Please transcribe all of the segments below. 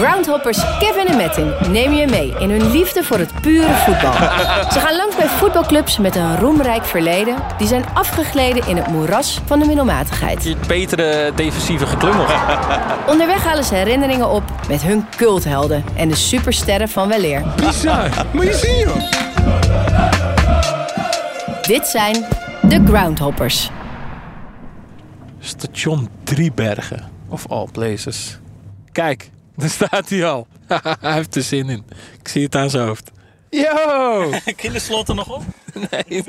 Groundhoppers Kevin en Metin nemen je mee in hun liefde voor het pure voetbal. Ze gaan langs bij voetbalclubs met een roemrijk verleden... die zijn afgegleden in het moeras van de middelmatigheid. Die betere defensieve geklungel. Onderweg halen ze herinneringen op met hun culthelden... en de supersterren van weleer. Bizar. Moet je zien, joh. Dit zijn de Groundhoppers. Station Driebergen. Of all places. Kijk, daar staat hij al. hij heeft er zin in. Ik zie het aan zijn hoofd. Yo! Kinderslot er nog op? Nee,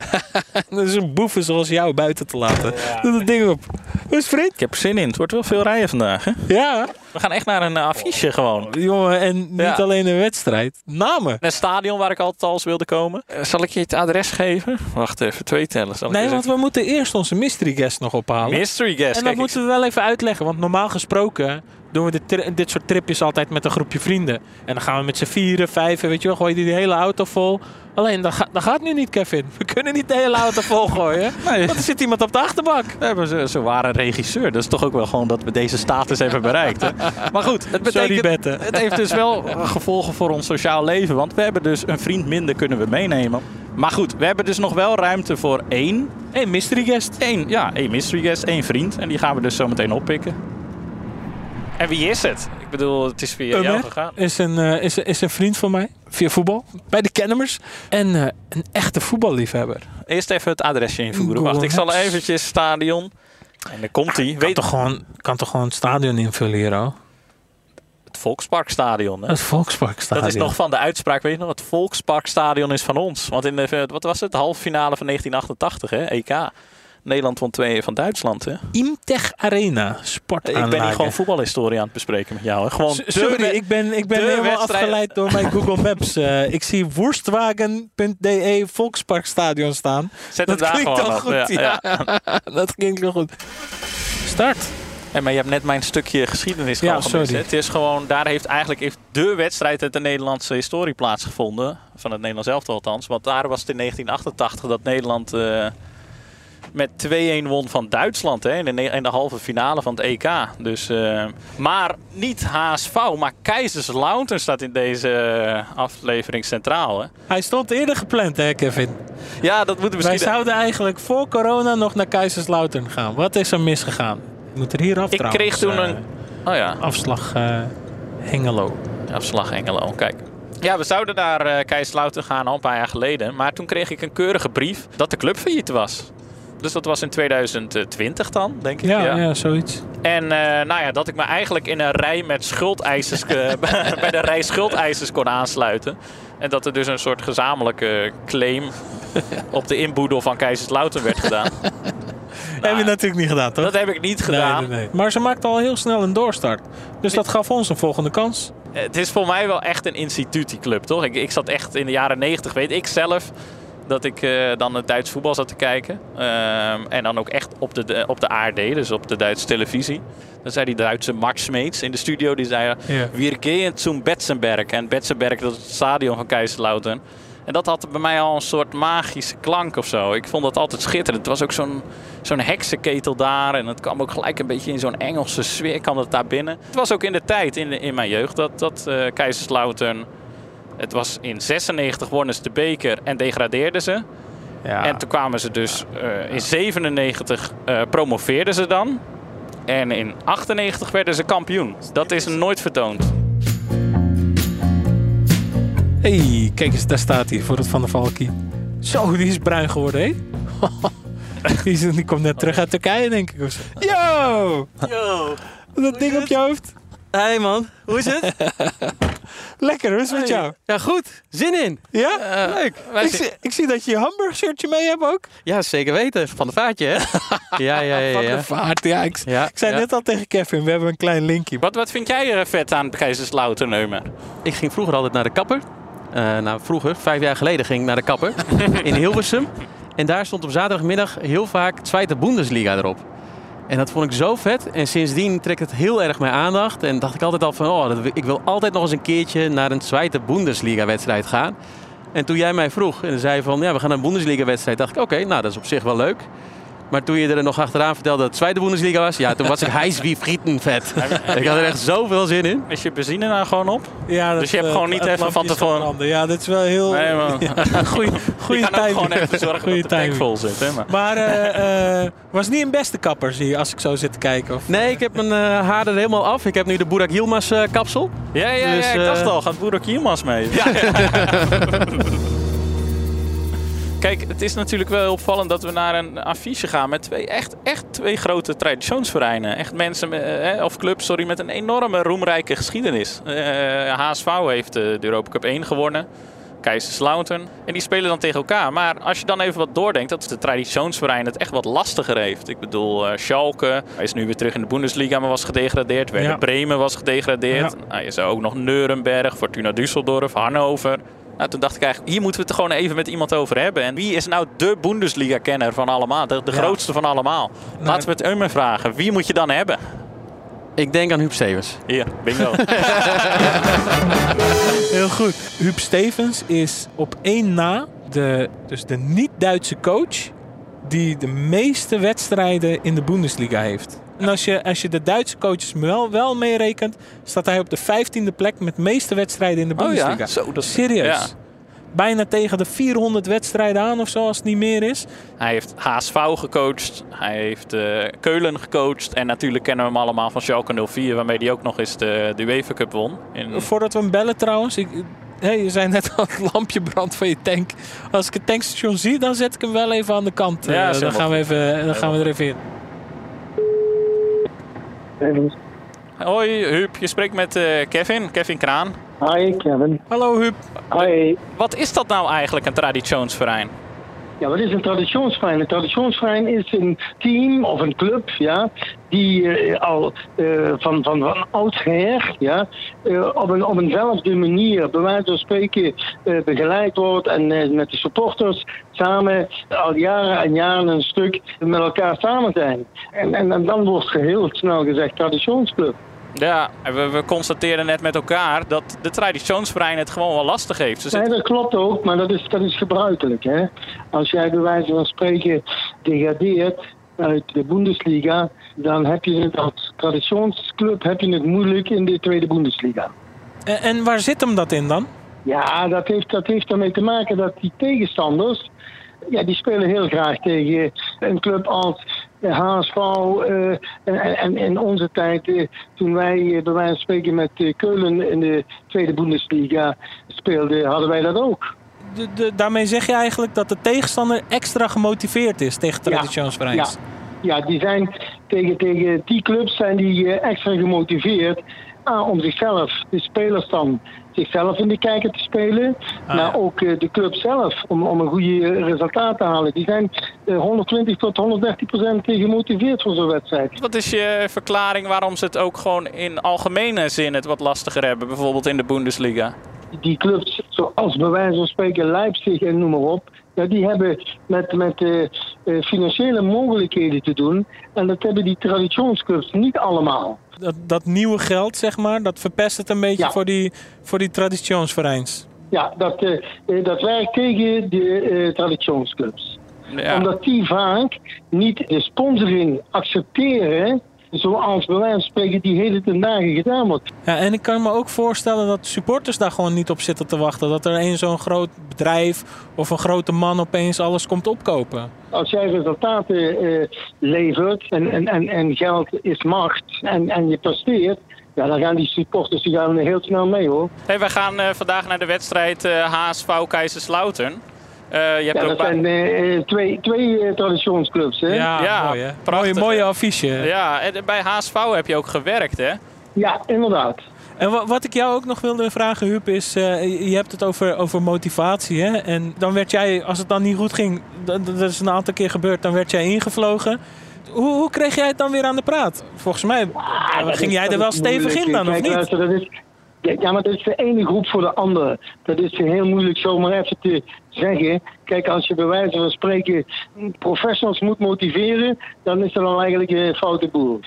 dat is een boeven zoals jou buiten te laten. Doe dat ding op. Hoe is? Ik heb er zin in. Het wordt wel veel rijden vandaag. Hè? Ja, We gaan echt naar een eh, affiche gewoon. jongen. En niet Ja. alleen een wedstrijd. Namen. Een stadion waar ik altijd al eens wilde komen. Eh, zal ik je het adres geven? Wacht even, twee tellen. Zal Nee, want we moeten eerst onze mystery guest nog ophalen. Mystery guest. En dat moeten we wel even uitleggen. Want normaal gesproken doen we dit, dit soort tripjes altijd met een groepje vrienden. En dan gaan we met z'n vieren, vijven, weet je wel, gooi je die hele auto vol. Alleen, dat, ga- dat gaat nu niet, Kevin. We kunnen niet de hele auto vol gooien. Nee. Want er zit iemand op de achterbank. We hebben ze, ze waren regisseur. Dat is toch ook wel gewoon dat we deze status hebben bereikt. Hè? Maar goed, het betekent... Het heeft dus wel gevolgen voor ons sociaal leven. Want we hebben dus een vriend minder kunnen we meenemen. Maar goed, we hebben dus nog wel ruimte voor één. Hey, mystery guest. één ja, één mystery guest, één vriend. En die gaan we dus zo meteen oppikken. En wie is het? Ik bedoel, het is via jou gegaan. is een, eh, is, is een vriend van mij. Via voetbal. Bij de Kennemers. En eh, een echte voetballiefhebber. Eerst even het adresje invoeren. Google Wacht, ik zal eventjes stadion. En dan komt hij. Kan Weet toch, gewoon, kan toch gewoon het stadion invullen hier al? het Volksparkstadion. Hè? Het Volksparkstadion. Dat is nog van de uitspraak, weet je nog? Het Volksparkstadion is van ons. Want in de, wat was het, halve finale van 1988, hè? EK. Nederland won twee van Duitsland, hè? Imtech Arena. Sportaanlage. Ik ben hier gewoon voetbalhistorie aan het bespreken met jou. Hè? Gewoon Sorry, ik ben, ik ben helemaal wedstrijd- afgeleid door mijn Google Maps. Eh, ik zie woerstwagen.de Volksparkstadion staan. Zet Dat het daar klinkt gewoon al goed, Ja, ja. ja. dat klinkt wel goed. Start. Hey, maar je hebt net mijn stukje geschiedenis Ja, gemist? Het is gewoon, daar heeft eigenlijk heeft de wedstrijd uit de Nederlandse historie plaatsgevonden. Van het Nederlands elftal althans. Want daar was het in 1988 dat Nederland eh, met 2-1 won van Duitsland. Hè? In, de, in de halve finale van het EK. Dus, eh, maar niet HSV, maar Kaiserslautern staat in deze eh, aflevering centraal. Hè? Hij stond eerder gepland, hè, Kevin? Ja, dat moeten we Wij misschien... zouden eigenlijk voor corona nog naar Kaiserslautern gaan. Wat is er misgegaan? Ik moet er hier af Ik trouwens, kreeg toen eh, een... Oh ja. Afslag eh, Hengelo. Afslag Engelo, kijk. Ja, we zouden naar eh Kaiserslautern gaan al een paar jaar geleden. Maar toen kreeg ik een keurige brief dat de club failliet was. Dus dat was in 2020 dan, denk ik. Ja, ja. zoiets. En eh, nou ja, dat ik me eigenlijk in een rij met schuldeisers... bij de rij schuldeisers kon aansluiten. En dat er dus een soort gezamenlijke claim op de inboedel van Kaiserslautern werd gedaan. Heb je natuurlijk niet gedaan, toch? Dat heb ik niet gedaan. Nee, nee, nee. Maar ze maakte al heel snel een doorstart. Dus dat gaf ons een volgende kans. Het is voor mij wel echt een instituut, die club, toch? Ik, ik zat echt in de jaren 90, weet ik zelf, dat ik eh, dan het Duits voetbal zat te kijken. Ehm, en dan ook echt op de, op de ARD, dus op de Duitse televisie. Dan zei die Duitse Max Smeets in de studio, die zei... Ja. Wir gehen zum Betzenberg. En Betzenberg, dat is het stadion van Kaiserslautern. En dat had bij mij al een soort magische klank of zo. Ik vond dat altijd schitterend. Het was ook zo'n zo'n heksenketel daar. En het kwam ook gelijk een beetje in zo'n Engelse sfeer kwam het daar binnen. Het was ook in de tijd, in, de- in mijn jeugd, dat, dat Kaiserslautern... Het was in 96 wonnen ze de beker en degradeerden ze. Ja. En toen kwamen ze dus eh, in 97 eh, promoveerden ze dan. En in 98 werden ze kampioen. Dat is nooit vertoond. hey, kijk eens, daar staat hij voor het Van der Valkie. Zo, die is bruin geworden, hé? die, is- die komt net terug uit Turkije, denk ik. of zo. Yo! Yo. Dat ding op je hoofd. Hey man, hoe is het? Lekker, hoe is het met jou? Ja, goed. Zin in. Ja? Leuk. ik, zie, ik zie dat je je hamburger shirtje mee hebt ook. Ja, zeker weten. Van de vaartje, hè? ja, ja, ja. Van ja. de vaart, ja. Ik, Ja, ik zei ja. net al tegen Kevin, we hebben een klein linkje. Wat, wat vind jij er vet aan Kaiserslautern, Neumer? Ik ging vroeger altijd naar de kapper. Eh, nou, vroeger, vijf jaar geleden, ging ik naar de kapper in Hilversum. En daar stond op zaterdagmiddag heel vaak Tweede Bundesliga erop. En dat vond ik zo vet. En sindsdien trekt het heel erg mijn aandacht. En dacht ik altijd al van, oh, ik wil altijd nog eens een keertje naar een Tweede Bundesliga wedstrijd gaan. En toen jij mij vroeg en zei van, ja, we gaan naar een Bundesliga wedstrijd, dacht ik, oké, nou, dat is op zich wel leuk. Maar toen je er nog achteraan vertelde dat het Tweede Bundesliga was, ja, toen was ik hijs wie frietenvet. ik had er echt zoveel zin in. Is je benzine nou gewoon op? Ja, dat, Dus je hebt eh, gewoon niet even van tevoren-. Ja, dit is wel heel... Nee, man. Goeie, Je goeie kan ook timing. gewoon even zorgen Goeie dat de tank vol zit. Hè? Maar. Maar eh, eh, was niet een beste kapper, zie je, als ik zo zit te kijken. Of... Nee, ik heb mijn haar er helemaal af. Ik heb nu de Burak Yilmaz kapsel. Ja, ja, ja, Dus, ik dacht al. Gaat Boerak Yilmaz mee? Kijk, het is natuurlijk wel opvallend dat we naar een affiche gaan met twee echt, echt twee grote traditionsvereinen. Echt mensen, met, eh, of clubs, sorry, met een enorme roemrijke geschiedenis. Eh HSV heeft eh, de Europa Cup 1 gewonnen. Kaiserslautern. En die spelen dan tegen elkaar. Maar als je dan even wat doordenkt, dat de traditionsverein het echt wat lastiger heeft. Ik bedoel, eh Schalke hij is nu weer terug in de Bundesliga, maar was gedegradeerd. Werder Ja. Bremen was gedegradeerd. Nou, je zou ook nog Nuremberg, Fortuna Düsseldorf, Hannover. Nou, toen dacht ik eigenlijk, hier moeten we het gewoon even met iemand over hebben. En wie is nou de Bundesliga-kenner van allemaal? De, de Ja. grootste van allemaal. Laten we het Eumer vragen. Wie moet je dan hebben? Ik denk aan Huub Stevens. Hier, bingo. Heel goed. Huub Stevens is op één na de, dus de niet-Duitse coach die de meeste wedstrijden in de Bundesliga heeft. En als je, als je de Duitse coaches wel, wel meerekent, staat hij op de 15e plek met de meeste wedstrijden in de Oh ja, Bundesliga. zo, dat is- Serieus. ja. Bijna tegen de 400 wedstrijden aan of zo, als het niet meer is. Hij heeft HSV gecoacht. Hij heeft eh, Keulen gecoacht. En natuurlijk kennen we hem allemaal van Schalke 04. Waarmee hij ook nog eens de, de UEFA Cup won. In, Voordat we hem bellen trouwens. Ik, hey, je zei net al het lampje brandt van je tank. Als ik het tankstation zie, dan zet ik hem wel even aan de kant. Ja, Eh, dan gaan we, even, dan gaan we er even in. Hoi Huub, je spreekt met eh, Kevin. Kevin Kraan. Hi Kevin. Hallo Huub. Hi. Wat is dat nou eigenlijk, een traditionsverein? Ja, wat is een traditionsverein? Een traditionsverein is een team of een club, ja, die eh, al eh, van, van, van oudsher, ja, eh, op, een, op eenzelfde manier, bij wijze van spreken, begeleid wordt en met de supporters samen al jaren en jaren een stuk met elkaar samen zijn. En, en, en dan wordt heel snel gezegd traditionsclub. Ja, en we, we constateren net met elkaar dat de traditionsverein het gewoon wel lastig heeft. Ze Nee, dat klopt ook, maar dat is, dat is gebruikelijk. Hè? Als jij bij wijze van spreken degradeert uit de Bundesliga, dan heb je het als traditionsclub heb je het moeilijk in de tweede Bundesliga. En, en waar zit hem dat in dan? Ja, dat heeft, dat heeft ermee te maken dat die tegenstanders, ja, die spelen heel graag tegen een club als HSV. eh, en, en in onze tijd, eh, toen wij eh, bij wijze van spreken met Keulen in de tweede Bundesliga speelden, hadden wij dat ook. De, de- daarmee zeg je eigenlijk dat de tegenstander extra gemotiveerd is tegen traditionsvereins. Ja, die zijn tegen, tegen die clubs zijn die extra gemotiveerd ah, om zichzelf, de spelers dan, zichzelf in de kijker te spelen. Ah, maar ja. ook eh, de club zelf om, om een goede resultaat te halen. Die zijn eh, 120 tot 130 procent gemotiveerd voor zo'n wedstrijd. Wat is je verklaring waarom ze het ook gewoon in algemene zin het wat lastiger hebben? Bijvoorbeeld in de Bundesliga. die clubs, zoals bij wijze van spreken Leipzig en noem maar op, ja, die hebben met, met eh, eh, financiële mogelijkheden te doen. En dat hebben die traditionsclubs niet allemaal. Dat, dat nieuwe geld, zeg maar, dat verpest het een beetje Ja. voor die, voor die traditionsvereins. Ja, dat, eh, dat werkt tegen de eh, traditionsclubs. Ja. Omdat die vaak niet de sponsoring accepteren. Zoals bij wijze van spreken die hele ten dagen gedaan wordt. Ja, en ik kan me ook voorstellen dat supporters daar gewoon niet op zitten te wachten. Dat er een zo'n groot bedrijf of een grote man opeens alles komt opkopen. Als jij resultaten eh, levert en, en, en, en geld is macht en, en je presteert. Ja, dan gaan die supporters die gaan heel snel mee hoor. Hey, wij gaan eh, vandaag naar de wedstrijd eh, HSV Kaiserslautern. Eh, je hebt Ja, ook dat zijn eh, eh, twee, twee traditionsclubs. Hè? Ja, Ja, mooi hè. prachtig, mooie, mooie affiche. Ja, en bij HSV heb je ook gewerkt, hè? ja inderdaad. En wa- wat ik jou ook nog wilde vragen, Huub, is... eh, je hebt het over, over motivatie, hè? En dan werd jij, als het dan niet goed ging... Dat, dat is een aantal keer gebeurd, dan werd jij ingevlogen. Hoe, hoe kreeg jij het dan weer aan de praat? Volgens mij Ah, ging is- jij er wel stevig in dan, of Kijk, niet? luister, dat is, ja, ja, maar dat is de ene groep voor de andere. Dat is heel moeilijk zomaar even te zeggen. Kijk, als je bij wijze van spreken professionals moet motiveren, dan is dat dan eigenlijk een foute boel.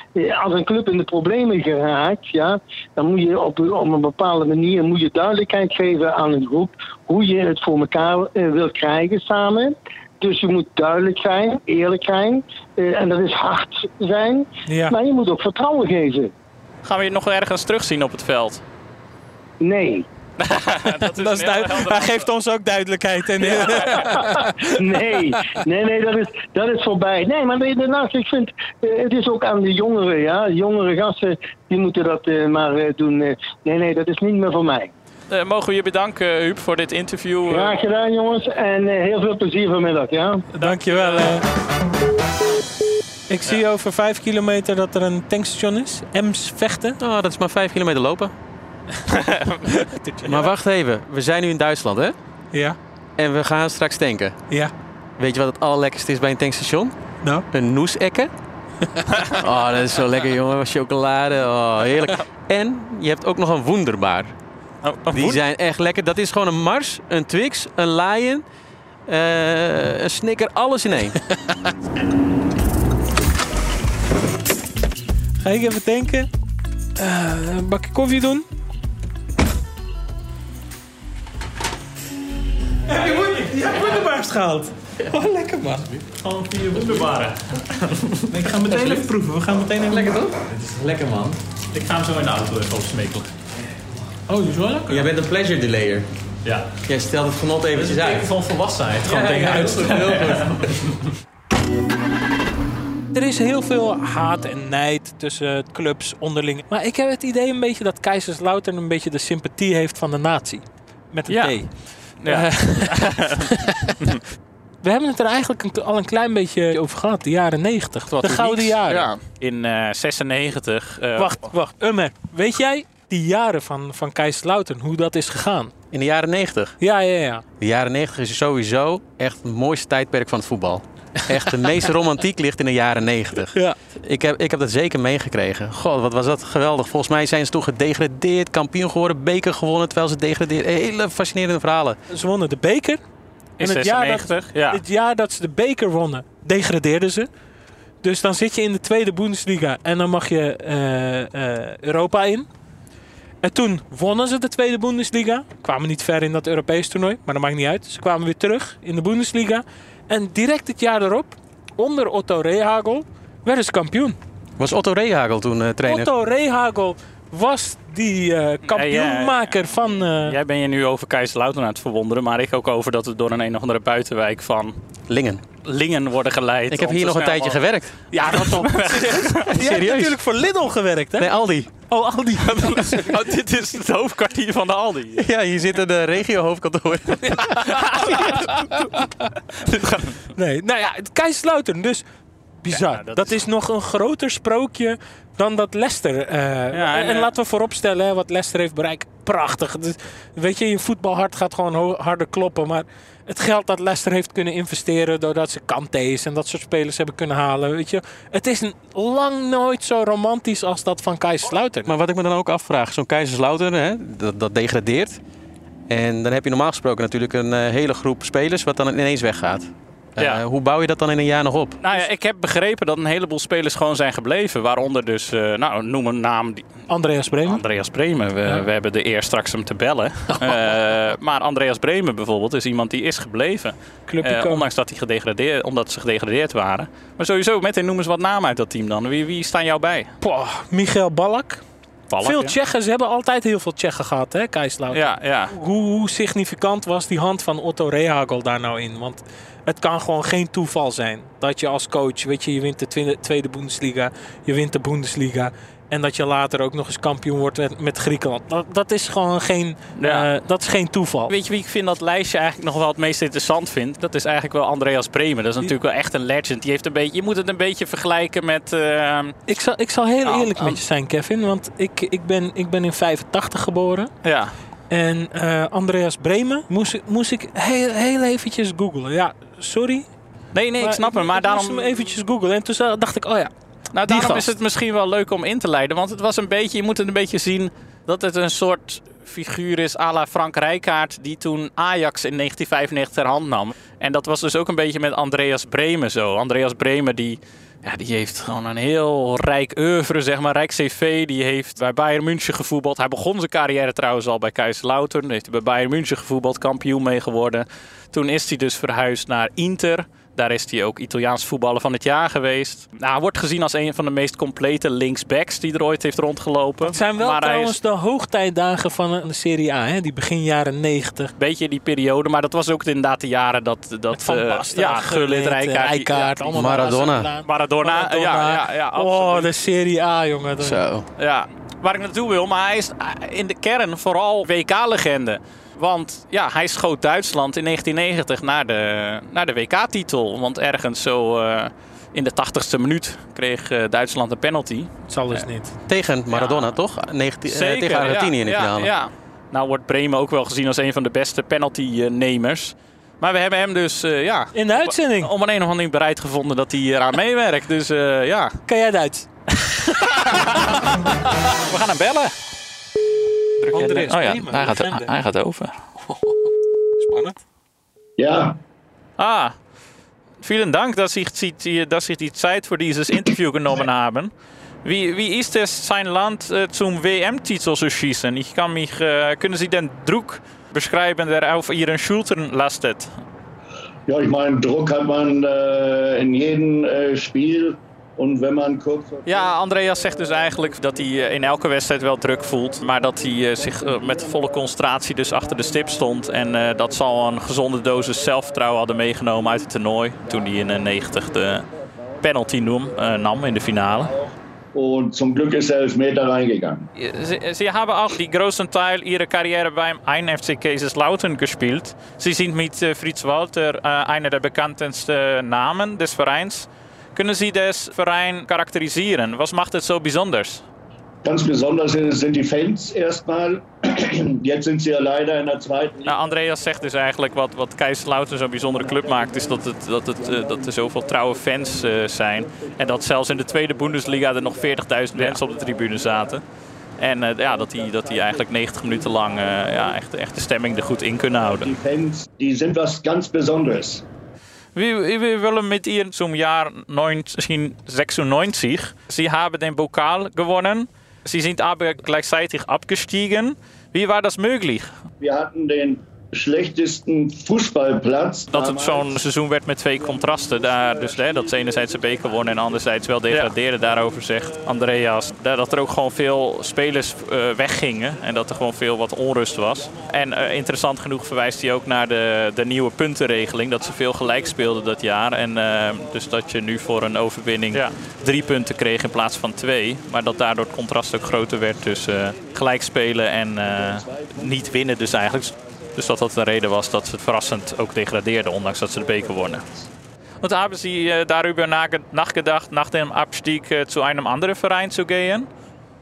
Als een club in de problemen geraakt, ja, dan moet je op, op een bepaalde manier moet je duidelijkheid geven aan een groep hoe je het voor elkaar eh, wil krijgen samen. Dus je moet duidelijk zijn, eerlijk zijn. eh, en dat is hard zijn. Ja. Maar je moet ook vertrouwen geven. Gaan we je nog ergens terugzien op het veld? Nee. Dat Dat is duid- Hij geeft ons ook duidelijkheid. En, Nee, nee, nee, dat is, dat is voorbij. Nee, maar daarnaast, ik vind, eh, het is ook aan de jongeren, ja. Jongere gasten, die moeten dat eh, maar eh, doen. Nee, nee, dat is niet meer voor mij. Mogen we je bedanken, Huub, voor dit interview. Graag gedaan, jongens. En eh, heel veel plezier vanmiddag, ja. Dankjewel. eh. Ik zie over vijf kilometer dat er een tankstation is. Ems Vechten. Oh, dat is maar vijf kilometer lopen. Maar wacht even, we zijn nu in Duitsland hè? Ja, En we gaan straks tanken. ja. Weet je wat het allerlekkerste is bij een tankstation? Nou, Een noesekke. oh, dat is zo lekker jongen. Chocolade, oh heerlijk. En je hebt ook nog een wonderbaar. oh, Die zijn echt lekker. Dat is gewoon een Mars, een Twix, een Lion, eh, een Snicker, alles in één. ga ik even tanken. Eh, een bakje koffie doen. Heb je je hebt wonderbaars gehaald. Oh, lekker man. Gewoon vier wonderbaren. ik ga meteen even proeven. We gaan meteen even... Lekker toch? lekker man. Ik ga hem zo in de auto even opsmekelen. Oh, die is wel lekker. Jij bent een pleasure delayer. Ja. Jij stelt het genot Dat is eventjes een uit. teken van volwassenheid. Gewoon Ja, dingen ja, uitstellen. heel goed. Er is heel veel haat en nijd tussen clubs onderling. Maar ik heb het idee een beetje dat Kaiserslautern een beetje de sympathie heeft van de natie. Met een Ja. T. Ja. Eh, We hebben het er eigenlijk al een klein beetje over gehad, de jaren 90. Wat de gouden jaren. Ja. In eh 96. eh, Wacht, wacht. Ummer, weet jij die jaren van, van Kaiserslautern, hoe dat is gegaan? In de jaren 90. Ja, ja, ja. De jaren 90 is sowieso echt het mooiste tijdperk van het voetbal. Echt de meeste romantiek ligt in de jaren 90. ja. Ik heb, ik heb dat zeker meegekregen. God, wat was dat geweldig. Volgens mij zijn ze toen gedegradeerd, kampioen geworden, beker gewonnen terwijl ze degradeerden. Hele fascinerende verhalen. Ze wonnen de beker. in het jaar, dat, 96. ja. het jaar dat ze de beker wonnen, degradeerden ze. Dus dan zit je in de tweede Bundesliga en dan mag je eh, eh, Europa in. En toen wonnen ze de tweede Bundesliga. Kwamen niet ver in dat Europees toernooi, maar dat maakt niet uit. Ze kwamen weer terug in de Bundesliga. En direct het jaar erop, onder Otto Rehagel, werden ze kampioen. Was Otto Rehagel toen eh, trainer? Otto Rehagel was die eh, kampioenmaker van... eh, Jij ben je nu over Kaiserslautern aan het verwonderen, maar ik ook over dat we door een een of andere buitenwijk van Lingen. Lingen worden geleid. Ik heb hier nog een tijdje gewerkt. Ja, dat toch. Je hebt Serieus? natuurlijk voor Lidl gewerkt, hè? Nee, Aldi. Oh, al die. Oh, dit is het hoofdkwartier van de Aldi. Ja, hier zitten de regio-hoofdkantoren. Nee, nou ja, het Kaiserslautern. Dus bizar. Ja, dat, dat is... nog een groter sprookje dan dat Leicester. eh, Ja, en, en, eh, laten we vooropstellen hè, wat Leicester heeft bereikt. Prachtig. Is- weet je, je voetbalhart gaat gewoon harder kloppen. Maar het geld dat Leicester heeft kunnen investeren... doordat ze Kante's en dat soort spelers hebben kunnen halen. Weet je, het is lang nooit zo romantisch als dat van Kaiserslautern. Maar wat ik me dan ook afvraag, zo'n Kaiserslautern, hè, dat, dat degradeert. En dan heb je normaal gesproken natuurlijk een eh, hele groep spelers wat dan ineens weggaat. Eh, Ja. Hoe bouw je dat dan in een jaar nog op? Nou ja, ik heb begrepen dat een heleboel spelers gewoon zijn gebleven. Waaronder dus, eh, nou noem een naam, die- Andreas Bremen. Andreas Bremen. We, Ja. we hebben de eer straks hem te bellen. Eh, maar Andreas Bremen bijvoorbeeld is iemand die is gebleven. Ondanks dat, hij gedegradeerd, omdat ze gedegradeerd waren. Maar sowieso, meteen noem eens wat namen uit dat team dan. Wie, wie staan jou bij? Poh, Michael Ballack. Veel ja. Tsjechen. Ze hebben altijd heel veel Tsjechen gehad, hè, Kaiserslautern. Ja, ja. Hoe, hoe significant was die hand van Otto Rehagel daar nou in? Want het kan gewoon geen toeval zijn dat je als coach, weet je, je wint de tweede Bundesliga, je wint de Bundesliga. En dat je later ook nog eens kampioen wordt met, met Griekenland. Dat, dat is gewoon geen, Ja. eh, dat is geen toeval. Weet je wie ik vind dat lijstje eigenlijk nog wel het meest interessant vind? Dat is eigenlijk wel Andreas Bremen. Dat is natuurlijk wel echt een legend. Die heeft een beetje, je moet het een beetje vergelijken met... eh, Ik zal, ik zal heel eerlijk met je zijn, Kevin. Want ik, ik, ben, ik ben in 85 geboren. ja, En eh, Andreas Bremen moest, ik- moest ik heel, heel eventjes googlen. Ja, sorry. Nee, nee, ik snap hem. Maar ik daarom, moest hem eventjes googlen. En toen dacht ik, oh ja, nou, daarom is het misschien wel leuk om in te leiden. Want het was een beetje, je moet het een beetje zien dat het een soort figuur is à la Frank Rijkaard... die toen Ajax in 1995 ter hand nam. En dat was dus ook een beetje met Andreas Bremen zo. Andreas Bremen die Ja, die heeft gewoon een heel rijk oeuvre, zeg maar, rijk cv. Die heeft bij Bayern München gevoetbald. Hij begon zijn carrière trouwens al bij Kaiserslautern. Heeft hij bij Bayern München gevoetbald, kampioen mee geworden. Toen is hij dus verhuisd naar Inter. Daar is hij ook Italiaans voetballer van het jaar geweest. Nou, hij wordt gezien als een van de meest complete linksbacks die er ooit heeft rondgelopen. Het zijn wel Maar trouwens is de hoogtijdagen van de Serie A, hè? die begin jaren 90. een beetje die periode, maar dat was ook inderdaad de jaren dat, dat Van eh, Basten, ja, Gullit, Rijkaard, Rijkaard, ja, allemaal Maradona. Maradona, Maradona. ja, ja, ja, Oh, absoluut. de Serie A, jongen. Zo. Ja, waar ik naartoe wil, maar hij is in de kern vooral WK-legende. Want ja, hij schoot Duitsland in 1990 naar de, naar de WK-titel. Want ergens zo eh, in de 80ste minuut kreeg eh, Duitsland een penalty. Het zal dus niet. Tegen Maradona, Ja. toch? 19, eh, tegen Argentinië ja, in de finale. Ja, Nou wordt Bremen ook wel gezien als een van de beste penalty-nemers. Maar we hebben hem dus eh, ja, In de uitzending. om een, een of andere manier bereid gevonden dat hij eraan meewerkt. Dus eh, ja, Kan jij Duits? we gaan hem bellen. Druk jij- André is oh ja, hij gaat, hij gaat over. Spannend. Ja, Ah, vielen Dank, dass ich, dass Sie die Zeit für dieses Interview genommen haben. Wie, wie ist es, sein Land äh, zum WM-Titel zu schießen? Ich kann mich, äh, können Sie den Druck beschreiben, der auf Ihren Schultern lastet? ja, ich meine, Druck hat man äh, in jedem äh, Spiel. Und wenn man Ja, Andreas zegt dus eigenlijk dat hij eh, in elke wedstrijd wel druk voelt. Maar dat hij eh, zich eh, met volle concentratie dus achter de stip stond. En eh, dat zal een gezonde dosis zelfvertrouwen hadden meegenomen uit het toernooi. Toen hij in de 90 de penalty noem, nam in de finale. und zum Glück ist er elf Meter reingegangen. Sie, Sie haben auch die größten Teil Ihrer Karriere beim 1 FC Kaiserslautern gespielt. Sie sind mit äh, Fritz Walter einer der bekanntesten Namen des Vereins. Können Sie das Verein charakterisieren? Was macht es so besonders? Ganz besonders sind die Fans erstmal. Jetzt sind sie ja leider in der zweiten. Nou, Andreas zegt dus eigenlijk wat, wat Kaiserslautern zo'n bijzondere club maakt, is dat, het, dat, het, eh, dat er zoveel trouwe fans eh, zijn. En dat zelfs in de tweede Bundesliga er nog 40.000 mensen op de tribune zaten. En eh, ja, dat die, dat die eigenlijk 90 minuten lang ja, echt, echt de stemming er goed in kunnen houden. Die Fans, die sind was ganz Besonderes. Wir, wir wollen mit ihr zum Jahr 1996. Sie haben den Pokal gewonnen. Sie sind aber gleichzeitig abgestiegen. Wie war das möglich? Wir hatten den schlechtesten Fußballplatz. Dat het zo'n seizoen werd met twee contrasten. Daar, dus hè, dat ze enerzijds de beker wonnen en anderzijds wel degraderen. Daarover zegt Andreas. Dat er ook gewoon veel spelers eh, weggingen. En dat er gewoon veel wat onrust was. En eh, interessant genoeg verwijst hij ook naar de, de nieuwe puntenregeling. Dat ze veel gelijk speelden dat jaar. En eh, dus dat je nu voor een overwinning drie punten kreeg in plaats van twee. Maar dat daardoor het contrast ook groter werd tussen gelijk spelen en eh, niet winnen dus eigenlijk. Dus dat dat de reden was dat ze het verrassend ook degradeerden, ondanks dat ze de beker wonnen. Und haben Sie äh, darüber nage- nachgedacht, nach dem Abstieg äh, zu einem anderen Verein zu gehen?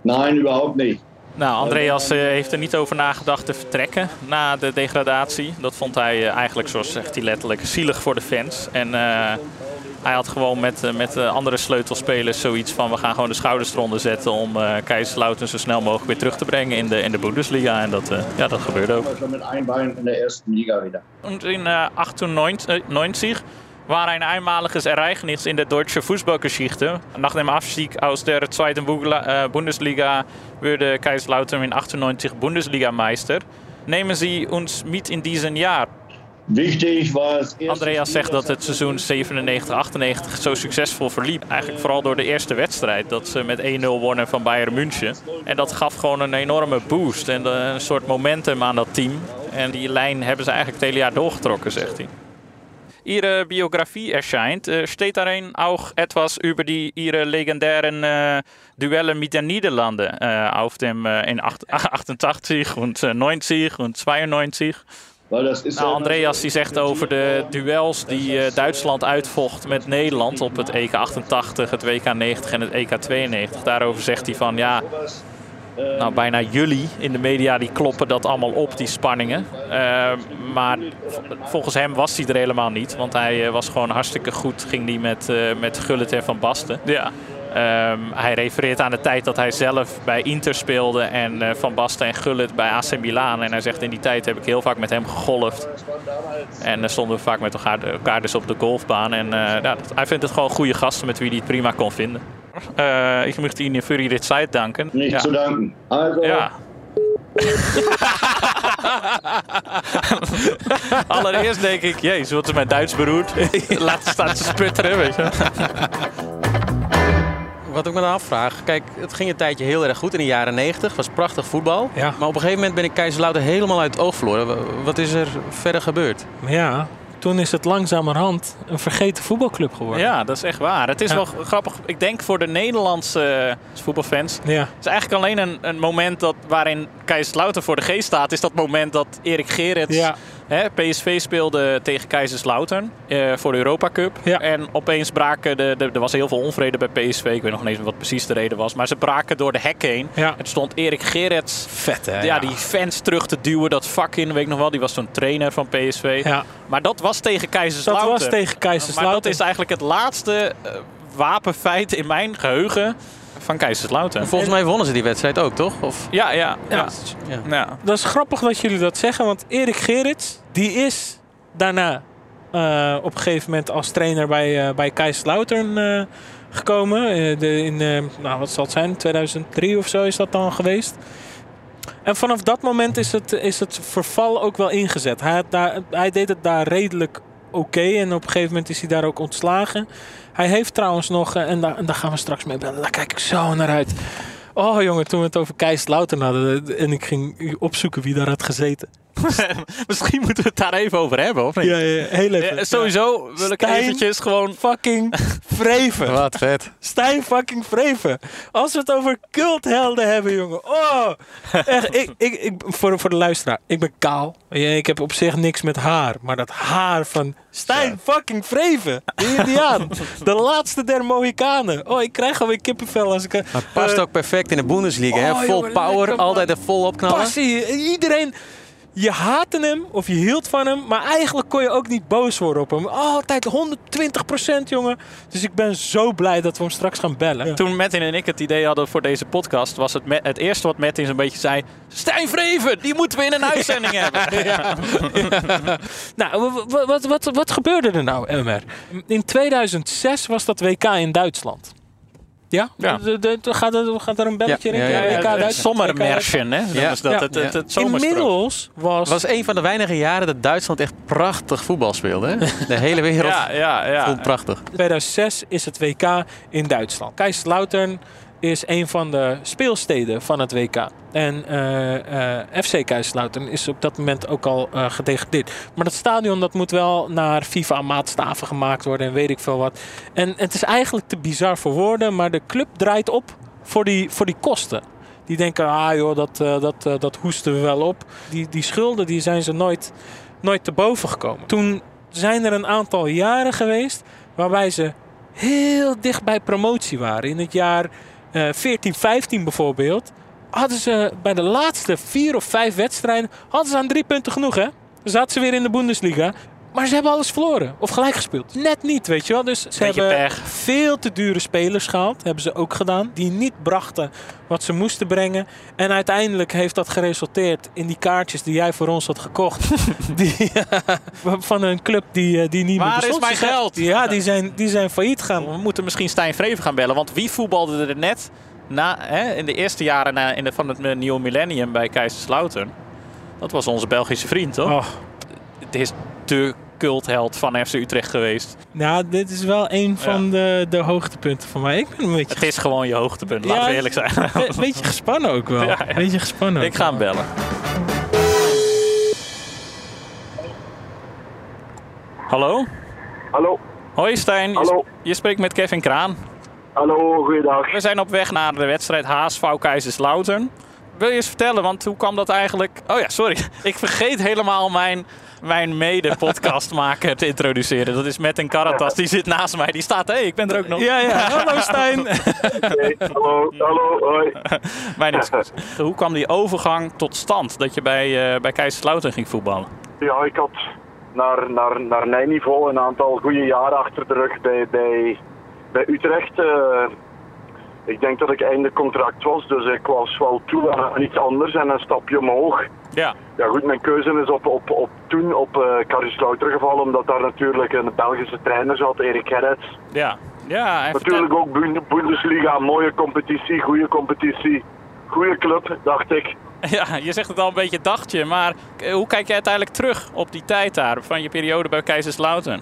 Nein, überhaupt nicht. Nou, Andreas eh, heeft er niet over nagedacht te vertrekken na de degradatie. Dat vond hij eh, eigenlijk, zoals zegt hij letterlijk, zielig voor de fans. En eh, hij had gewoon met, eh, met de andere sleutelspelers zoiets van... we gaan gewoon de schouders eronder zetten om eh Kaiserslautern zo snel mogelijk weer terug te brengen in de, in de Bundesliga. En dat, eh, ja, dat gebeurde ook. Schon mit einem Bein in der ersten Liga wieder. Und in äh, 98 war ein einmaliges Ereignis in der deutschen Fußballgeschichte. Nach dem Abstieg aus der zweiten Bundesliga wurde Kaiserslautern in 98 Bundesligameister. Nehmen Sie uns mit in diesen Jahr. Wichtig erst. Andreas zegt dat het seizoen 97-98 zo succesvol verliep. Eigenlijk vooral door de eerste wedstrijd. Dat ze met 1-0 wonnen van Bayern München. En dat gaf gewoon een enorme boost en eh, een soort momentum aan dat team. En die lijn hebben ze eigenlijk het hele jaar doorgetrokken, zegt hij. Ihre Biografie erscheint, steht darin auch etwas über die, ihre legendären äh, Duelle mit den Niederlanden äh, auf dem, äh, in acht- 88 und äh, 90 und 92. Ist Nou, ja Andreas die zegt over de duels die eh, Duitsland uitvocht met Nederland op het EK 88, het WK 90 en het EK 92. Daarover zegt hij van ja, nou bijna jullie in de media die kloppen dat allemaal op, die spanningen. Eh, maar volgens hem was hij er helemaal niet, want hij eh, was gewoon hartstikke goed. Ging die met, eh met Gullit en Van Basten. Ja. Ehm, hij refereert aan de tijd dat hij zelf bij Inter speelde en eh, Van Basten en Gullit bij AC Milan. En hij zegt in die tijd heb ik heel vaak met hem gegolfd. En dan stonden we vaak met elkaar, elkaar dus op de golfbaan. En eh, ja, dat- hij vindt het gewoon goede gasten met wie hij het prima kon vinden. Eh, ik moet Ihnen voor dit site danken. Niet ja. zu danken. Also, Ja. Allereerst denk ik, jezus, wat is mijn Duits beroerd. Laat staan te sputteren, weet je. Wat ik me dan afvraag, kijk, het ging een tijdje heel erg goed in de jaren 90, was prachtig voetbal. Ja. Maar op een gegeven moment ben ik Kaiserslautern helemaal uit het oog verloren. Wa- Wat is er verder gebeurd? Ja, toen is het langzamerhand een vergeten voetbalclub geworden. Ja, dat is echt waar. Het is Ja. wel grappig. Ik denk voor de Nederlandse voetbalfans. Ja. Het is eigenlijk alleen een, een moment dat, waarin Kaiserslautern voor de geest staat. Is dat moment dat Erik Gerrits Ja. Hè, PSV speelde tegen Kaiserslautern eh, voor de Europa Cup. Ja. En opeens braken de, de, er was heel veel onvrede bij PSV. Ik weet nog niet eens wat precies de reden was. Maar ze braken door de hek heen. Ja. Het stond Erik Gerrits Vet, hè? ja, die fans terug te duwen. Dat vak in, weet ik nog wel. Die was toen trainer van PSV. Ja. Maar dat was tegen Kaiserslautern. Dat was tegen Maar Kaiserslautern. dat is eigenlijk het laatste eh, wapenfeit in mijn geheugen van Kaiserslautern. Volgens mij wonnen ze die wedstrijd ook, toch? Of, Ja, ja, ja. ja. ja. Dat is grappig dat jullie dat zeggen, want Erik Gerrits, die is daarna eh, op een gegeven moment als trainer bij, eh bij eh, gekomen. Eh, de, in, eh, nou, wat zal het zijn, 2003 of zo is dat dan geweest. En vanaf dat moment is het, is het verval ook wel ingezet. Hij, had daar, hij deed het daar redelijk oké en op een gegeven moment is hij daar ook ontslagen. Hij heeft trouwens nog, eh, en daar, daar gaan we straks mee bellen, daar kijk ik zo naar uit. Oh jongen, toen we het over Kaiserslautern hadden eh, en ik ging opzoeken wie daar had gezeten. Misschien moeten we het daar even over hebben, of niet? Ja, ja, heel even. Ja, sowieso wil ik Stijn- eventjes gewoon... Fucking Vreven. Wat vet. Stijn fucking Vreven. Als we het over culthelden hebben, jongen. Oh, echt. Ik, ik, ik, voor, voor de luisteraar. Ik ben kaal. Ik heb op zich niks met haar. Maar dat haar van Stijn fucking Vreven. De Indiaan. de laatste der Mohikanen. Oh, ik krijg alweer kippenvel als ik... eh, Maar past eh, ook perfect in de Bundesliga. hè? oh, Vol jongen, power, altijd er vol opknallen. passie. Iedereen. Je haatte hem of je hield van hem, maar eigenlijk kon je ook niet boos worden op hem. Altijd 120% jongen. Dus ik ben zo blij dat we hem straks gaan bellen. Toen Martin en ik het idee hadden voor deze podcast... was het, het eerste wat Martin zo'n beetje zei... Stijn Vreven, die moeten we in een uitzending hebben. Nou, wa- wa- wat, wat, wat gebeurde er nou, Elmer? In 2006 was dat WK in Duitsland. Ja? Ja. De- de- de- gaat, er, gaat er een belletje Ja, in? ja, ja, ja. Sommermärchen, hè? Dat Ja. is dat, Ja. het, het. Inmiddels was... Het was een van de weinige jaren dat Duitsland echt prachtig voetbal speelde. Hè? De hele wereld Ja, ja, ja. vond prachtig. 2006 is het WK in Duitsland. Kaiserslautern is een van de speelsteden van het WK. En eh, eh, FC Kaiserslautern is op dat moment ook al eh gedegradeerd. Maar dat stadion dat moet wel naar FIFA-maatstaven gemaakt worden en weet ik veel wat. En het is eigenlijk te bizar voor woorden, maar de club draait op voor die, voor die kosten. Die denken, ah joh, dat, dat, dat hoesten we wel op. Die, die schulden die zijn ze nooit, nooit te boven gekomen. Toen zijn er een aantal jaren geweest waarbij ze heel dicht bij promotie waren. In het jaar 14, 15 bijvoorbeeld hadden ze bij de laatste vier of vijf wedstrijden hadden ze aan drie punten genoeg, hè? Zaten ze weer in de Bundesliga. Maar ze hebben alles verloren. Of gelijk gespeeld. Net niet, weet je wel. Dus ze hebben pech. veel te dure spelers gehaald. Hebben ze ook gedaan. Die niet brachten wat ze moesten brengen. En uiteindelijk heeft dat geresulteerd in die kaartjes die jij voor ons had gekocht. die, van een club die, eh, die niet Waar meer is bestond. mijn Ze zijn- geld? Ja, die zijn, die zijn failliet gegaan. We moeten misschien Stijn Vreven gaan bellen. Want wie voetbalde er net na, hè, in de eerste jaren na, in de, van het eh, nieuwe millennium bij Kaiserslautern? Dat was onze Belgische vriend, toch? Oh, Het is de cultheld van FC Utrecht geweest. nou, dit is wel een van de, de hoogtepunten voor mij. Ik ben een beetje, Het is gewoon je hoogtepunt, laten Ja, we eerlijk zijn. een beetje gespannen ook wel. Ja, beetje gespannen. Ik ga hem bellen. Hallo? Hallo, Hoi Stijn, je, Hallo. je spreekt met Kevin Kraan. hallo, goeiedag. We zijn op weg naar de wedstrijd HSV Kaiserslautern. Wil je eens vertellen, want hoe kwam dat eigenlijk... Oh ja, sorry. Ik vergeet helemaal mijn, mijn mede-podcastmaker te introduceren. Dat is Metin Karatas, die zit naast mij. Die staat, hé, hey, ik ben er ook nog. Ja, ja. Hallo Stijn. Oké, hallo, hallo, hoi. Mijn excuus. Hoe kwam die overgang tot stand dat je bij, eh bij ging voetballen? Ja, ik had naar, naar, naar mijn niveau een aantal goede jaren achter de rug bij, bij, bij Utrecht. eh, ik denk dat ik einde contract was, dus ik was wel toe aan iets anders en een stapje omhoog. Ja. Ja goed, mijn keuze is op, op, op toen op uh, Karlsruhe gevallen, omdat daar natuurlijk een Belgische trainer zat, Erik Gerrits. Ja. Ja, Natuurlijk ook Bund- Bundesliga, mooie competitie, goede competitie, goede club, dacht ik. Ja, je zegt het al een beetje dachtje, maar eh, hoe kijk je uiteindelijk terug op die tijd daar van je periode bij Kaiserslautern?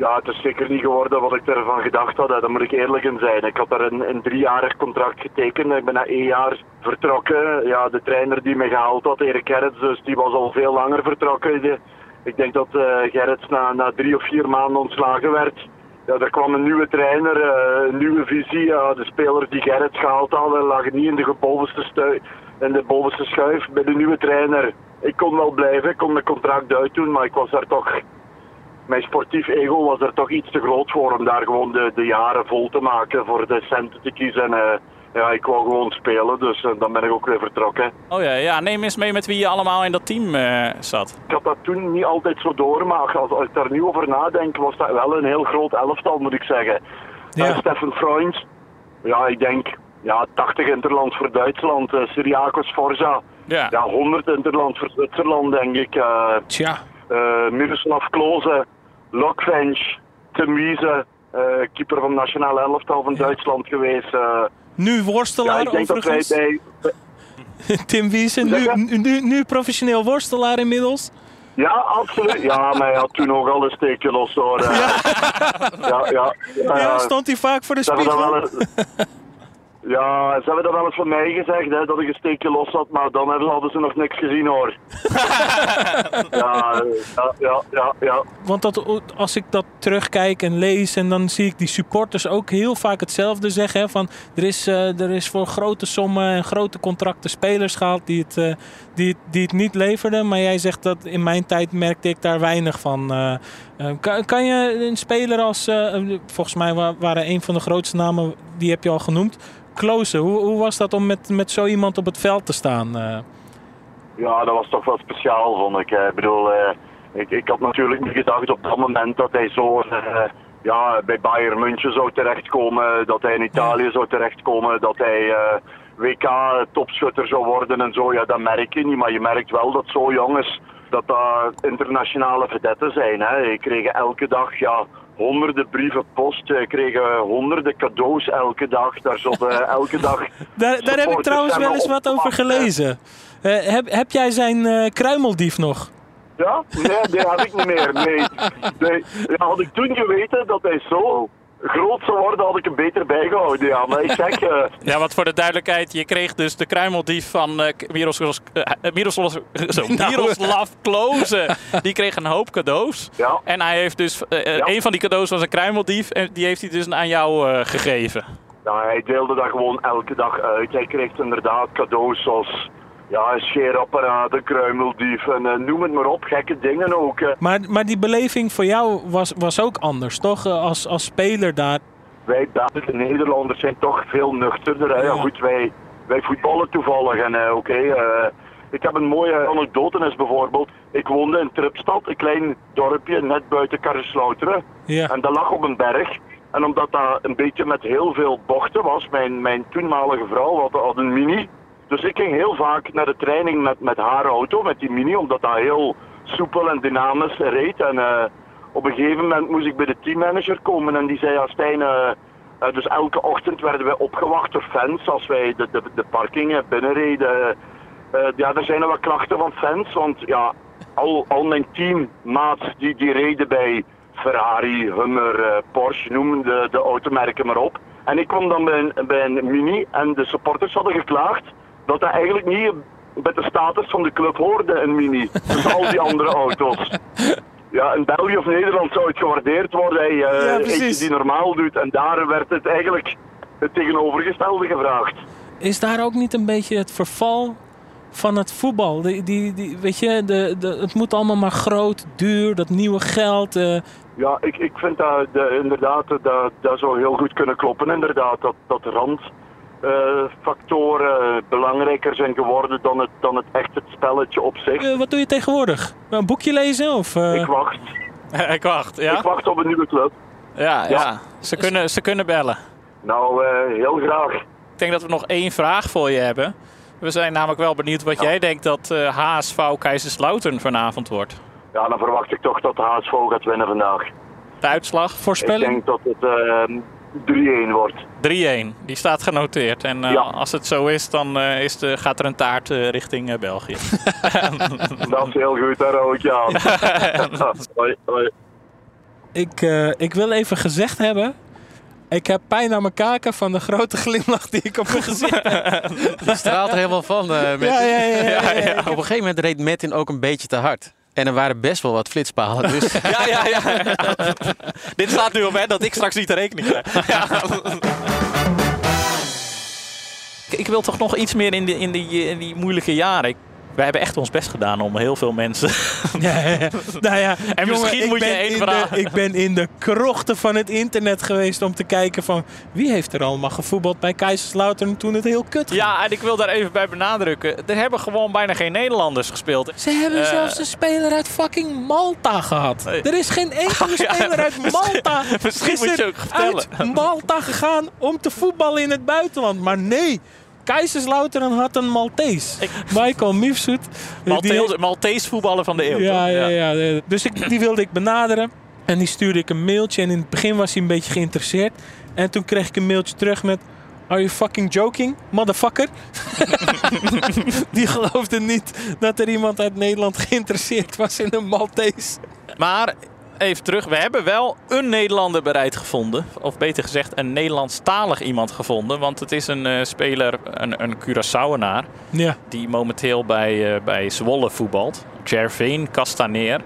Ja, het is zeker niet geworden wat ik ervan gedacht had. Daar moet ik eerlijk in zijn. Ik had daar een, een driejarig contract getekend. Ik ben na één jaar vertrokken. Ja, de trainer die me gehaald had, Erik Gerrits, dus die was al veel langer vertrokken. Ik denk dat eh Gerrits na, na drie of vier maanden ontslagen werd. Ja, er kwam een nieuwe trainer, eh, een nieuwe visie. De spelers die Gerrits gehaald hadden lagen niet in de bovenste, in de bovenste schuif bij de nieuwe trainer. Ik kon wel blijven, ik kon mijn contract uitdoen, maar ik was daar toch mijn sportief ego was er toch iets te groot voor om daar gewoon de, de jaren vol te maken voor de centen te kiezen. En, eh, ja, ik wou gewoon spelen, dus eh, dan ben ik ook weer vertrokken. Oh ja, ja, neem eens mee met wie je allemaal in dat team eh, zat. Ik had dat toen niet altijd zo door, maar als, als ik daar nu over nadenk, was dat wel een heel groot elftal, moet ik zeggen. Ja. Stefan Freund, ja, ik denk ja, 80 interlands voor Duitsland. Syriakos Forza, Ja. ja, 100 interlands voor Zwitserland, denk ik. eh Tja, eh Miroslav Klose, Lokvench, Tim Wiese, eh, keeper van het nationale elftal van Duitsland geweest. eh. nu ja, worstelaar wij overigens. bij... Tim Wiesen, nu, nu, nu professioneel worstelaar inmiddels. Ja, absoluut. Ja, maar hij had toen ook al een steekje los hoor. Ja, ja. ja, Ja, stond hij vaak voor de dat spiegel? wel Ja, ze hebben dat wel eens van mij gezegd, hè, dat ik een steekje los had, maar dan hebben, hadden ze nog niks gezien hoor. ja, ja, ja, ja, ja. Want dat, als ik dat terugkijk en lees en dan zie ik die supporters ook heel vaak hetzelfde zeggen. Hè, van er is, eh, er is voor grote sommen en grote contracten spelers gehaald die het, eh, die, het- die het niet leverden. Maar jij zegt dat in mijn tijd merkte ik daar weinig van. Eh, kan, kan je een speler als, eh, volgens mij wa- waren een van de grootste namen, die heb je al genoemd. Klose, hoe, hoe was dat om met, met zo iemand op het veld te staan? eh? Ja, dat was toch wel speciaal, vond ik. Ik bedoel, eh, ik, ik had natuurlijk niet gedacht op dat moment dat hij zo eh, ja, bij Bayern München zou terechtkomen, dat hij in Italië zou terechtkomen, dat hij WK-topschutter zou worden en zo. Ja, dat merk je niet, maar je merkt wel dat zo jongens, dat dat internationale vedetten zijn. Hè. Die kregen elke dag, ja, honderden brieven post, kregen honderden cadeaus elke dag. Daar zat eh, elke dag... Daar, daar heb ik trouwens wel eens wat over gelezen. Eh, heb, heb jij zijn eh, kruimeldief nog? Ja? Nee, die heb ik niet meer. Nee. nee. Ja, had ik toen geweten dat hij zo groot zou worden, had ik hem beter bijgehouden. Ja, maar ik zeg, eh, Ja, wat voor de duidelijkheid, je kreeg dus de kruimeldief van eh Miroslav, eh, Miroslav, zo, Miroslav. Die kreeg een hoop cadeaus. ja. En hij heeft dus, Ja. een van die cadeaus was een kruimeldief en die heeft hij dus aan jou eh, gegeven. ja, hij deelde dat gewoon elke dag uit. Hij kreeg inderdaad cadeaus zoals ja, een kruimeldief en eh, noem het maar op. Gekke dingen ook. eh. Maar, maar die beleving voor jou was, was ook anders, toch? Eh, Als, als speler daar. wij Duitse Nederlanders zijn toch veel nuchterder. Hè? Ja, goed, wij, wij voetballen toevallig. En oké, ik heb een mooie anekdote is bijvoorbeeld. Ik woonde in Tripstad, een klein dorpje net buiten Karreslauteren. Ja. En dat lag op een berg. En omdat dat een beetje met heel veel bochten was, mijn, mijn toenmalige vrouw had, had een mini. Dus ik ging heel vaak naar de training met, met haar auto, met die mini, omdat dat heel soepel en dynamisch reed. En eh, op een gegeven moment moest ik bij de teammanager komen en die zei, ja Stijn, eh, eh, dus elke ochtend werden wij opgewacht door fans als wij de, de, de parkingen binnenreden. Ja, er zijn er wat klachten van fans, want ja, al, al mijn teammaats die, die reden bij Ferrari, Hummer, Porsche, noem de, de automerken maar op. En ik kwam dan bij een, bij een Mini en de supporters hadden geklaagd dat dat eigenlijk niet met de status van de club hoorde, een Mini. Dus al die andere auto's. Ja, in België of Nederland zou het gewaardeerd worden, hey, Ja, eentje precies. die normaal doet. En daar werd het eigenlijk het tegenovergestelde gevraagd. Is daar ook niet een beetje het verval van het voetbal? Die, die, die, weet je, de, de, het moet allemaal maar groot, duur, dat nieuwe geld. eh, Ja, ik, ik vind dat de, inderdaad, dat, dat zou heel goed kunnen kloppen. Inderdaad, dat, dat randfactoren belangrijker zijn geworden dan het, dan het echt het spelletje op zich. eh, wat doe je tegenwoordig? Een boekje lezen? Of, eh, Ik wacht. ik wacht, ja? Ik wacht op een nieuwe club. Ja, ja. Ze, kunnen, ze kunnen bellen. Nou, eh, heel graag. denk dat we nog één vraag voor je hebben. We zijn namelijk wel benieuwd wat jij denkt dat eh HSV Kaiserslautern vanavond wordt. Ja, dan verwacht ik toch dat de HSV gaat winnen vandaag. De uitslag? Ik Voorspelling? denk dat het ehm, 3-1 wordt. 3-1. Die staat genoteerd. En eh, Ja. als het zo is, dan eh, is de, gaat er een taart eh, richting eh, België. Dat is heel goed, daar hou ik je aan. hoi, hoi. Ik, eh, ik wil even gezegd hebben. Ik heb pijn aan mijn kaken van de grote glimlach die ik op mijn gezicht heb. Die straalt er helemaal van. eh, Metin. Ja, ja, ja, ja, ja. Op een gegeven moment reed Metin ook een beetje te hard. En er waren best wel wat flitspalen. Dus ja, ja, ja. Dit staat nu op hè, dat ik straks niet de rekening krijg. Ja. Ik- wil toch nog iets meer in, die in, die, in die moeilijke jaren. Wij hebben echt ons best gedaan om heel veel mensen. Ja, ja. Nou ja, En misschien moet je één vraag- Ik ben in de krochten van het internet geweest om te kijken van... wie heeft er allemaal gevoetbald bij Kaiserslautern toen het heel kut ging? Ja, en ik wil daar even bij benadrukken. Er hebben gewoon bijna geen Nederlanders gespeeld. Ze hebben Eh, zelfs een speler uit fucking Malta gehad. Er is geen enkele Ja, speler uit Malta misschien is moet je ook vertellen. uit Malta gegaan om te voetballen in het buitenland. Maar nee, Kaiserslautern had een Maltees. Michael Mifsud. die- Maltese, Maltese voetballer van de eeuw. ja, ja, ja. ja. Dus ik, die wilde ik benaderen. En die stuurde ik een mailtje. En in het begin was hij een beetje geïnteresseerd. En toen kreeg ik een mailtje terug met... Are you fucking joking, motherfucker? die geloofde niet dat er iemand uit Nederland geïnteresseerd was in een Maltees. Maar even terug, we hebben wel een Nederlander bereid gevonden. Of beter gezegd, een Nederlandstalig iemand gevonden. Want het is een eh, speler, een, een Curaçaoenaar, Ja. die momenteel bij, eh, bij Zwolle voetbalt. Gerveen Castaneer.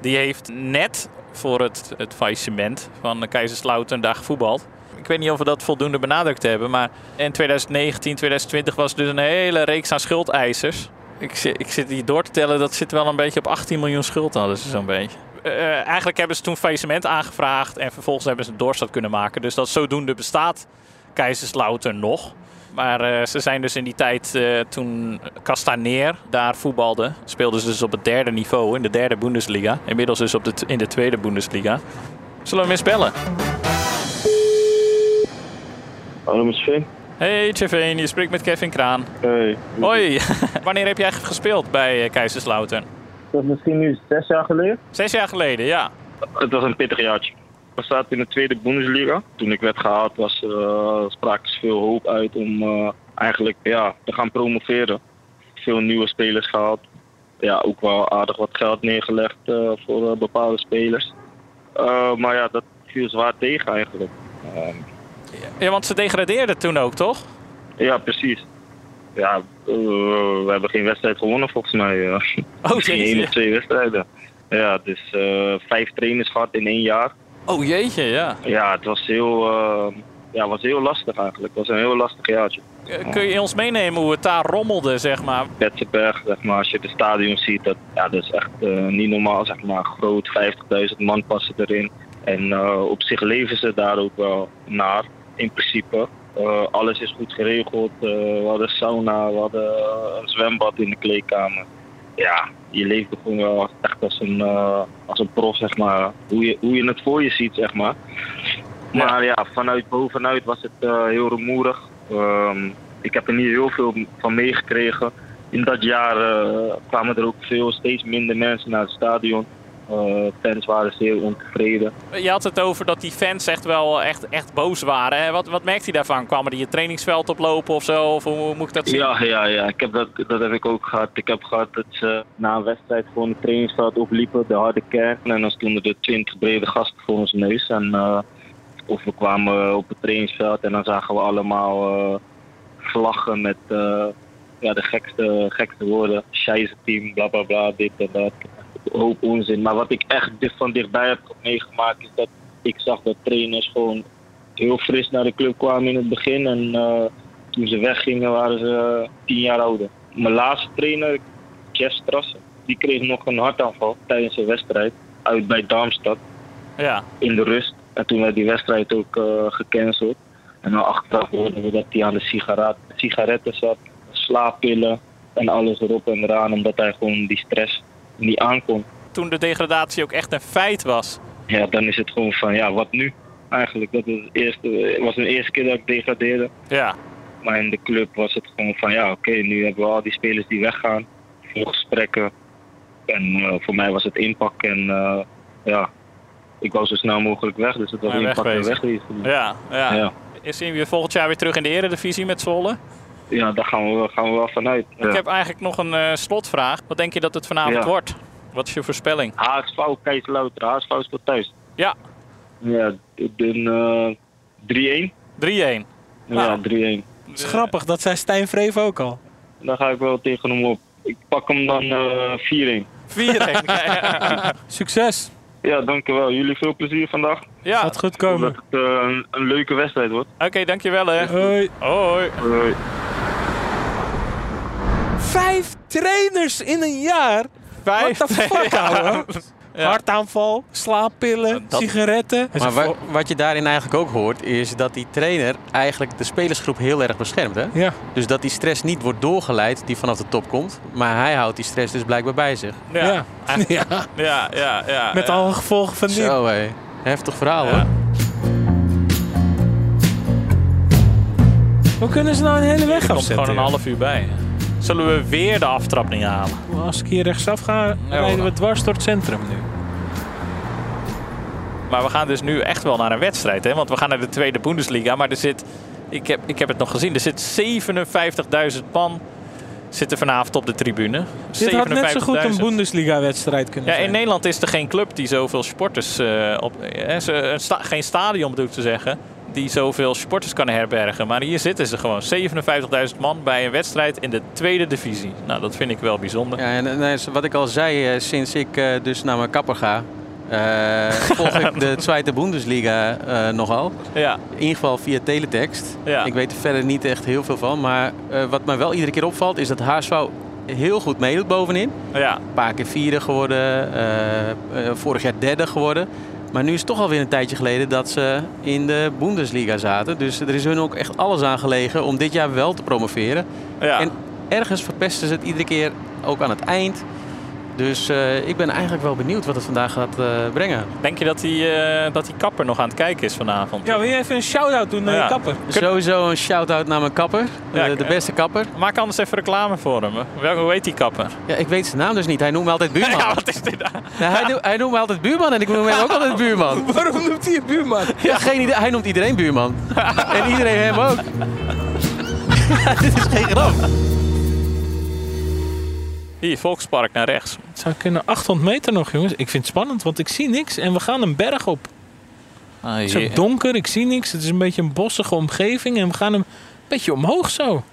Die heeft net voor het, het faillissement van Keizerslouten daar gevoetbald. Ik weet niet of we dat voldoende benadrukt hebben, maar in 2019, 2020 was dus een hele reeks aan schuldeisers. Ik, ik zit hier door te tellen, dat zit wel een beetje op 18 miljoen schuld hadden ze zo'n beetje. Eh, eigenlijk hebben ze toen faillissement aangevraagd en vervolgens hebben ze een doorstart kunnen maken. Dus dat zodoende bestaat Keizerslouten nog. Maar eh, ze zijn dus in die tijd, eh, toen Castaneer daar voetbalde, speelden ze dus op het derde niveau, in de derde Bundesliga. Inmiddels dus op de, in de tweede Bundesliga. Zullen we hem eens bellen? Hallo met Sven. Hey Tjeveen, je spreekt met Kevin Kraan. Hey. Hoi, wanneer heb jij gespeeld bij Keizerslouten? Dat is misschien nu zes jaar geleden. Zes jaar geleden, ja. Het was een pittig jaartje. We zaten in de tweede Bundesliga. Toen ik werd gehaald was uh, spraken ze veel hoop uit om uh, eigenlijk ja, te gaan promoveren. Veel nieuwe spelers gehaald. Ja, ook wel aardig wat geld neergelegd uh, voor bepaalde spelers. Uh, maar ja, dat viel zwaar tegen eigenlijk. Ehm, Ja, want ze degradeerden toen ook, toch? Ja, precies. Ja, uh, we hebben geen wedstrijd gewonnen volgens mij. Uh, oh, Misschien één of twee wedstrijden. Ja, dus uh, vijf trainers gehad in één jaar. Oh jeetje, ja. Ja, het was heel, uh, ja, was heel lastig eigenlijk. Het was een heel lastig jaartje. Kun je ons meenemen hoe het daar rommelde, zeg maar? Betzenberg, zeg maar, als je het stadion ziet, dat, ja, dat is echt uh, niet normaal, zeg maar. Groot, 50.000 man passen erin. En uh, op zich leven ze daar ook wel naar, in principe. Uh, alles is goed geregeld. Uh, we hadden sauna, we hadden een zwembad in de kleedkamer. Ja, je leeft er gewoon wel echt als een, uh, als een prof, zeg maar. Hoe je, hoe je het voor je ziet, zeg maar. Maar ja, vanuit bovenuit was het heel rumoerig. Um, ik heb er niet heel veel van meegekregen. In dat jaar kwamen er ook veel, steeds minder mensen naar het stadion. Fans waren zeer ontevreden. Je had het over dat die fans echt wel echt, echt boos waren. Hè? Wat, wat merkt hij daarvan? Kwamen die het trainingsveld oplopen of zo? Of hoe, moet ik dat zien? Ja, ja, ja. Ik heb dat, dat heb ik ook gehad. Ik heb gehad dat ze na een wedstrijd gewoon het trainingsveld opliepen, de harde kern. En dan stonden er twintig brede gasten voor ons neus. En, uh, of we kwamen op het trainingsveld en dan zagen we allemaal uh, vlaggen met uh, ja, de gekste, gekste woorden. Scheisse team, bla bla bla, dit en dat hoop onzin. Maar wat ik echt van dichtbij heb meegemaakt is dat ik zag dat trainers gewoon heel fris naar de club kwamen in het begin. En uh, toen ze weggingen waren ze uh, tien jaar ouder. Mijn laatste trainer, Jeff Strassen, die kreeg nog een hartaanval tijdens een wedstrijd uit bij Darmstad. Ja. In de rust. En toen werd die wedstrijd ook uh, gecanceld. En dan achteraf hoorden we dat hij aan de sigaret, sigaretten zat, slaappillen en alles erop en eraan. Omdat hij gewoon die stress niet aankomt. Toen de degradatie ook echt een feit was. Ja, dan is het gewoon van, ja, wat nu? Eigenlijk, dat was, het eerste, was de eerste keer dat ik degradeerde. Ja. Maar in de club was het gewoon van ja, oké, nu hebben we al die spelers die weggaan. Veel gesprekken. En eh, voor mij was het inpakken en eh, ja, ik wou zo snel mogelijk weg. Dus het was inpakken en wegwezen. Ja, ja. Ja. Is zien we volgend jaar weer terug in de eredivisie met Zwolle? Ja, daar gaan we, gaan we wel vanuit. Ik Ja. heb eigenlijk nog een eh, slotvraag. Wat denk je dat het vanavond Ja. wordt? Wat is je voorspelling? HSV, Keizer HSV speelt thuis. Ja. Ja, ik ben eh 3-1. 3-1. Ja, 3-1. Het is grappig, dat zei Stijn Vreef ook al. Daar ga ik wel tegen hem op. Ik pak hem dan eh 4-1. 4-1. ja. Succes. Ja, dankjewel. Jullie veel plezier vandaag. ja. Gaat goed Dat komen. het eh, een, een leuke wedstrijd wordt. Oké, dankjewel hè. Hoi. Hoi. Hoi. Vijf trainers in een jaar? Vijf. What the fuck, ouwe? Ja. Hartaanval, slaappillen, Dat- sigaretten. Maar wa- wat je daarin eigenlijk ook hoort, is dat die trainer eigenlijk de spelersgroep heel erg beschermt. Hè? Ja, Dus dat die stress niet wordt doorgeleid die vanaf de top komt. Maar hij houdt die stress dus blijkbaar bij zich. Ja. ja. ja. Ja, ja, ja. Met ja. alle gevolgen van dien. Zo hé, heftig verhaal Ja. hoor. Hoe kunnen ze nou een hele weg Er komt afzetten? gewoon een half uur bij. Zullen we weer de aftrap niet halen? Als ik hier rechtsaf ga, rijden we dwars door het centrum nu. Maar we gaan dus nu echt wel naar een wedstrijd. Hè? Want we gaan naar de tweede Bundesliga. Maar er zit, ik heb, ik heb het nog gezien, er zit 57.000 man zitten vanavond op de tribune. Dit had net zo goed een 57.000. Bundesliga-wedstrijd kunnen Ja, zijn. in Nederland is er geen club die zoveel sporters eh, op. eh, ze- een sta- geen stadion bedoel ik te zeggen. Die zoveel sporters kan herbergen. Maar hier zitten ze gewoon. 57.000 man bij een wedstrijd in de tweede divisie. Nou, dat vind ik wel bijzonder. Ja, en, wat ik al zei, eh, sinds ik eh, dus naar mijn kapper ga, eh, volg ik de Tweede Bundesliga nogal. Ja, In ieder geval via teletext. Ja. Ik weet er verder niet echt heel veel van. Maar wat mij wel iedere keer opvalt, is dat HSV heel goed meedoet bovenin. ja. Een paar keer vierde geworden, vorig jaar derde geworden. Maar nu is het toch alweer een tijdje geleden dat ze in de Bundesliga zaten. Dus er is hun ook echt alles aan gelegen om dit jaar wel te promoveren. ja. En ergens verpesten ze het iedere keer ook aan het eind. Dus eh, ik ben eigenlijk wel benieuwd wat het vandaag gaat eh, brengen. Denk je dat die, eh, dat die kapper nog aan het kijken is vanavond? Ja, wil je even een shout-out doen naar Ja. je kapper? Sowieso een shout-out naar mijn kapper. Ja, eh, de beste kapper. Maak anders even reclame voor hem. Welke, hoe heet die kapper? Ja, ik weet zijn naam dus niet. Hij noemt me altijd buurman. Ja, wat is dit nou? Ja, hij, noemt, hij noemt me altijd buurman en ik noem hem ook altijd buurman. Waarom noemt hij je buurman? Ja, geen idee. Hij noemt iedereen buurman. en iedereen hem ook. Dit is geen grap. Hier, Volkspark naar rechts. Het zou kunnen 800 meter nog, jongens. Ik vind het spannend, want ik zie niks. En we gaan een berg op. Ah, Het is ook donker, ik zie niks. Het is een beetje een bossige omgeving. En we gaan een beetje omhoog zo.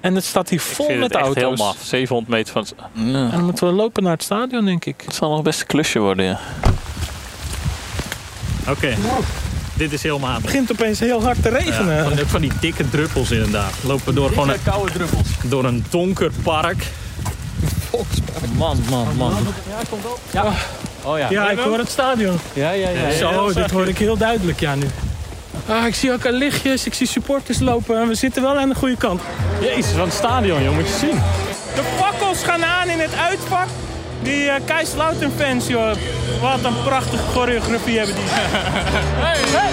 En het staat hier vol Ik vind met het echt auto's. heel maf. 700 meter van... Ja. En dan moeten we lopen naar het stadion, denk ik. Het zal nog best een klusje worden, ja. Oké. Dit is helemaal aan. Het begint opeens heel hard te regenen. Van, van die dikke druppels inderdaad. Lopen we door, gewoon een, koude druppels. door een donker park. Man, man, man. Oh ja. Ja, ik hoor het stadion. Ja, ja, ja. Zo, dit hoor ik heel duidelijk, ja, nu. Ah, ik zie ook al lichtjes, ik zie supporters lopen en we zitten wel aan de goede kant. Jezus, wat een stadion, joh. Moet je zien. De fakkels gaan aan in het uitvak. Die uh, fans, joh. Wat een prachtige choreografie hebben die. hey, hey.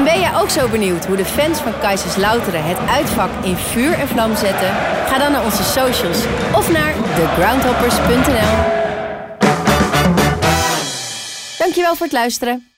En ben jij ook zo benieuwd hoe de fans van Kaiserslauteren het uitvak in vuur en vlam zetten? Ga dan naar onze socials of naar thegroundhoppers.nl. Dankjewel voor het luisteren.